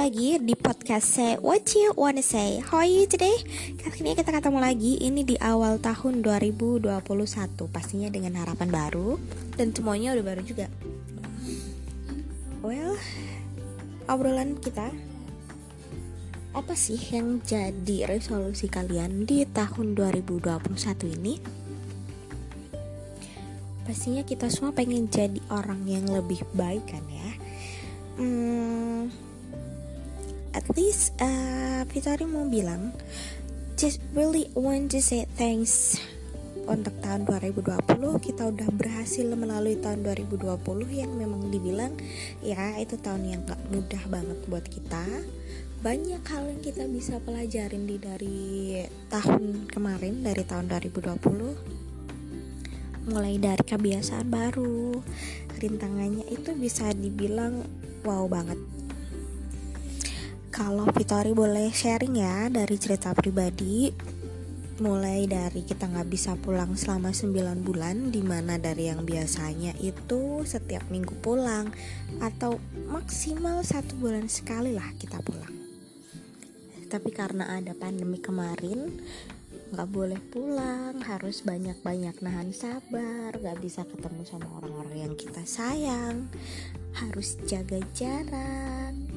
lagi di podcast Say What You Wanna Say. How are you today? Kali ini kita ketemu lagi. Ini di awal tahun 2021 Pastinya dengan harapan baru. Dan semuanya udah baru juga. Well Obrolan kita Apa sih yang jadi resolusi kalian di tahun 2021 ini? Pastinya kita semua pengen jadi orang yang lebih baik kan ya? Hmm, at least uh, Vittori mau bilang just really want to say thanks untuk tahun 2020 kita udah berhasil melalui tahun 2020 yang memang dibilang ya itu tahun yang gak mudah banget buat kita. Banyak hal yang kita bisa pelajarin di dari tahun kemarin dari tahun 2020 mulai dari kebiasaan baru rintangannya itu bisa dibilang wow banget kalau Vitori boleh sharing ya dari cerita pribadi. Mulai dari kita nggak bisa pulang selama 9 bulan di mana dari yang biasanya itu setiap minggu pulang atau maksimal satu bulan sekali lah kita pulang. Tapi karena ada pandemi kemarin nggak boleh pulang harus banyak-banyak nahan sabar nggak bisa ketemu sama orang-orang yang kita sayang harus jaga jarak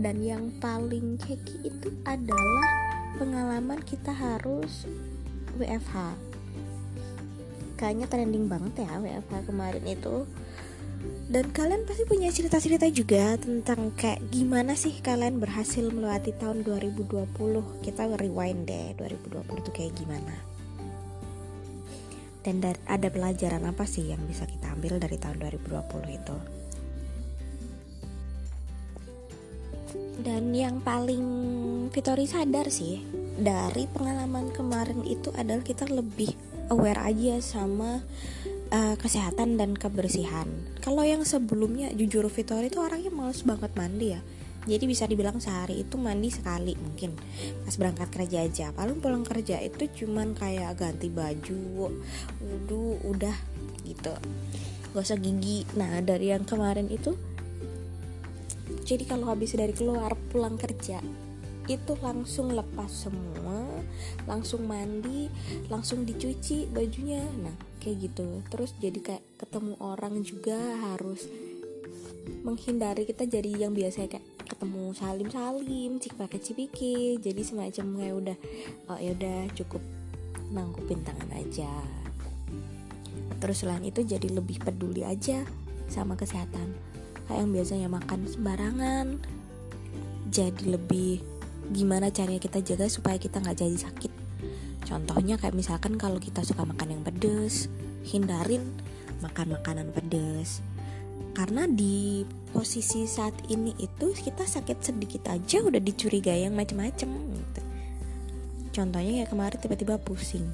dan yang paling keki itu adalah pengalaman kita harus WFH kayaknya trending banget ya WFH kemarin itu. Dan kalian pasti punya cerita-cerita juga tentang kayak gimana sih kalian berhasil melewati tahun 2020 kita rewind deh 2020 itu kayak gimana. Dan ada pelajaran apa sih yang bisa kita ambil dari tahun 2020 itu dan yang paling Vitori sadar sih dari pengalaman kemarin itu adalah kita lebih aware aja sama uh, kesehatan dan kebersihan. Kalau yang sebelumnya jujur Vitori itu orangnya males banget mandi ya. Jadi bisa dibilang sehari itu mandi sekali mungkin pas berangkat kerja aja. Paling pulang kerja itu cuman kayak ganti baju, wudhu, udah gitu. Gosok gigi. Nah dari yang kemarin itu jadi kalau habis dari keluar pulang kerja itu langsung lepas semua langsung mandi langsung dicuci bajunya. Nah kayak gitu. Terus jadi kayak ketemu orang juga harus menghindari kita jadi yang biasa kayak ketemu salim salim cik pakai cipiki jadi semacam kayak udah oh ya udah cukup nangkupin tangan aja. Terus selain itu jadi lebih peduli aja sama kesehatan kayak yang biasanya makan sembarangan. Jadi lebih gimana caranya kita jaga supaya kita nggak jadi sakit? Contohnya kayak misalkan kalau kita suka makan yang pedes hindarin makan makanan pedes. Karena di posisi saat ini itu kita sakit sedikit aja udah dicurigai yang macem-macem gitu. contohnya ya kemarin tiba-tiba pusing.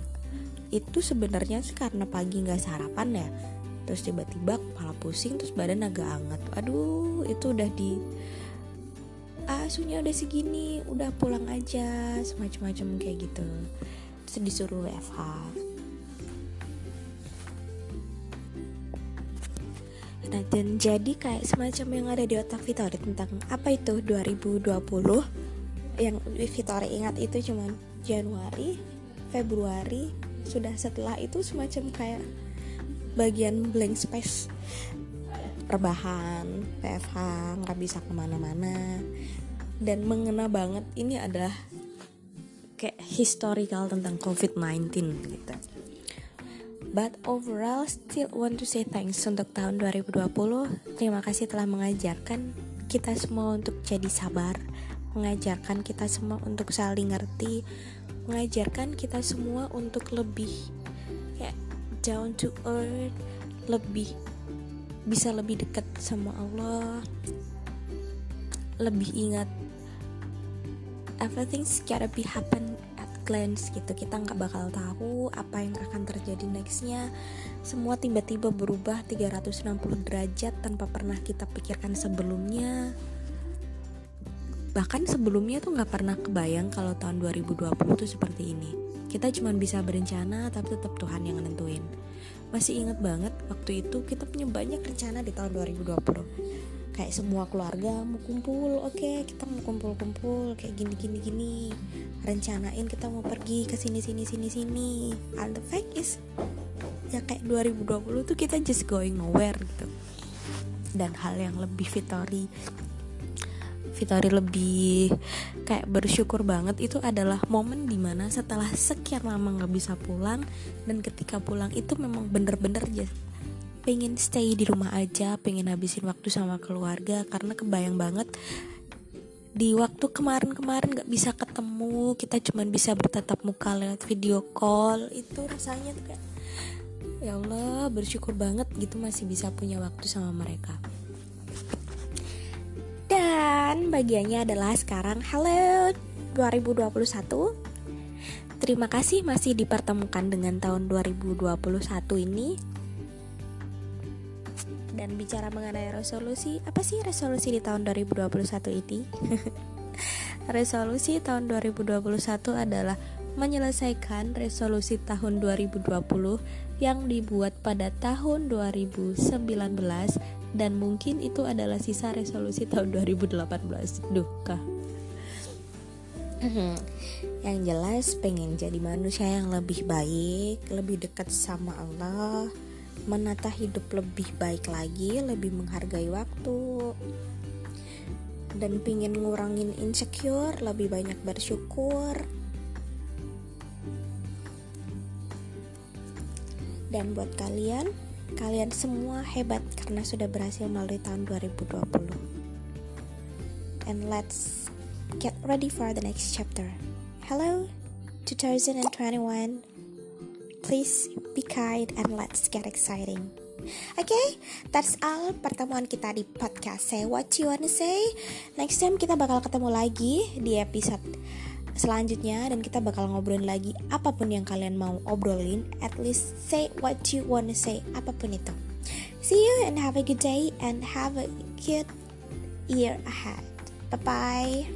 Itu sebenarnya sih karena pagi nggak sarapan ya terus tiba-tiba kepala pusing terus badan agak hangat aduh itu udah di ah udah segini udah pulang aja semacam-macam kayak gitu. Terus disuruh WFH Nah dan jadi kayak semacam yang ada di otak Vitori tentang apa itu 2020 Yang Vitori ingat itu cuman Januari, Februari Sudah setelah itu semacam kayak bagian blank space. Rebahan PFH nggak bisa ke mana-mana. Dan mengena banget ini adalah kayak historical tentang COVID-19 gitu. But overall still want to say thanks untuk tahun 2020 terima kasih telah mengajarkan kita semua untuk jadi sabar mengajarkan kita semua untuk saling ngerti mengajarkan kita semua untuk lebih down to earth lebih bisa lebih dekat sama Allah lebih ingat everything's gotta be happen at glance gitu. Kita nggak bakal tahu apa yang akan terjadi nextnya. Semua tiba-tiba berubah 360 derajat tanpa pernah kita pikirkan sebelumnya. Bahkan sebelumnya tuh nggak pernah kebayang kalau tahun 2020 tuh seperti ini kita cuma bisa berencana tapi tetap Tuhan yang nentuin. Masih ingat banget waktu itu kita punya banyak rencana di tahun 2020 kayak semua keluarga mau kumpul oke okay, kita mau kumpul-kumpul kayak gini gini gini. Rencanain kita mau pergi ke sini sini sini sini. And the fact is ya kayak 2020 tuh kita just going nowhere gitu. Dan hal yang lebih Vitori Vitori lebih kayak bersyukur banget itu adalah momen di mana setelah sekian lama nggak bisa pulang dan ketika pulang itu memang bener-bener pengen stay di rumah aja pengen habisin waktu sama keluarga karena kebayang banget di waktu kemarin-kemarin gak bisa ketemu kita cuma bisa bertatap muka lewat video call itu rasanya tuh kayak ya Allah bersyukur banget gitu masih bisa punya waktu sama mereka dan bagiannya adalah sekarang. Halo 2021 Terima kasih masih dipertemukan dengan tahun 2021 ini. Dan bicara mengenai resolusi, apa sih resolusi di tahun 2021 ini? resolusi tahun 2021 adalah menyelesaikan resolusi tahun 2020 yang dibuat pada tahun 2019 dan mungkin itu adalah sisa resolusi tahun 2018. Duh, kah. yang jelas pengen jadi manusia yang lebih baik, lebih dekat sama Allah, menata hidup lebih baik lagi, lebih menghargai waktu, dan pingin ngurangin insecure, lebih banyak bersyukur. Dan buat kalian, kalian semua hebat karena sudah berhasil melalui tahun 2020. And let's get ready for the next chapter. Hello, 2021. Please be kind and let's get exciting. Oke, okay, that's all pertemuan kita di podcast Say What You Wanna Say. Next time kita bakal ketemu lagi di episode selanjutnya dan kita bakal ngobrolin lagi apa pun yang kalian mau obrolin. At least say what you wanna say, apa pun itu. See you and have a good day and have a good year ahead. Bye bye.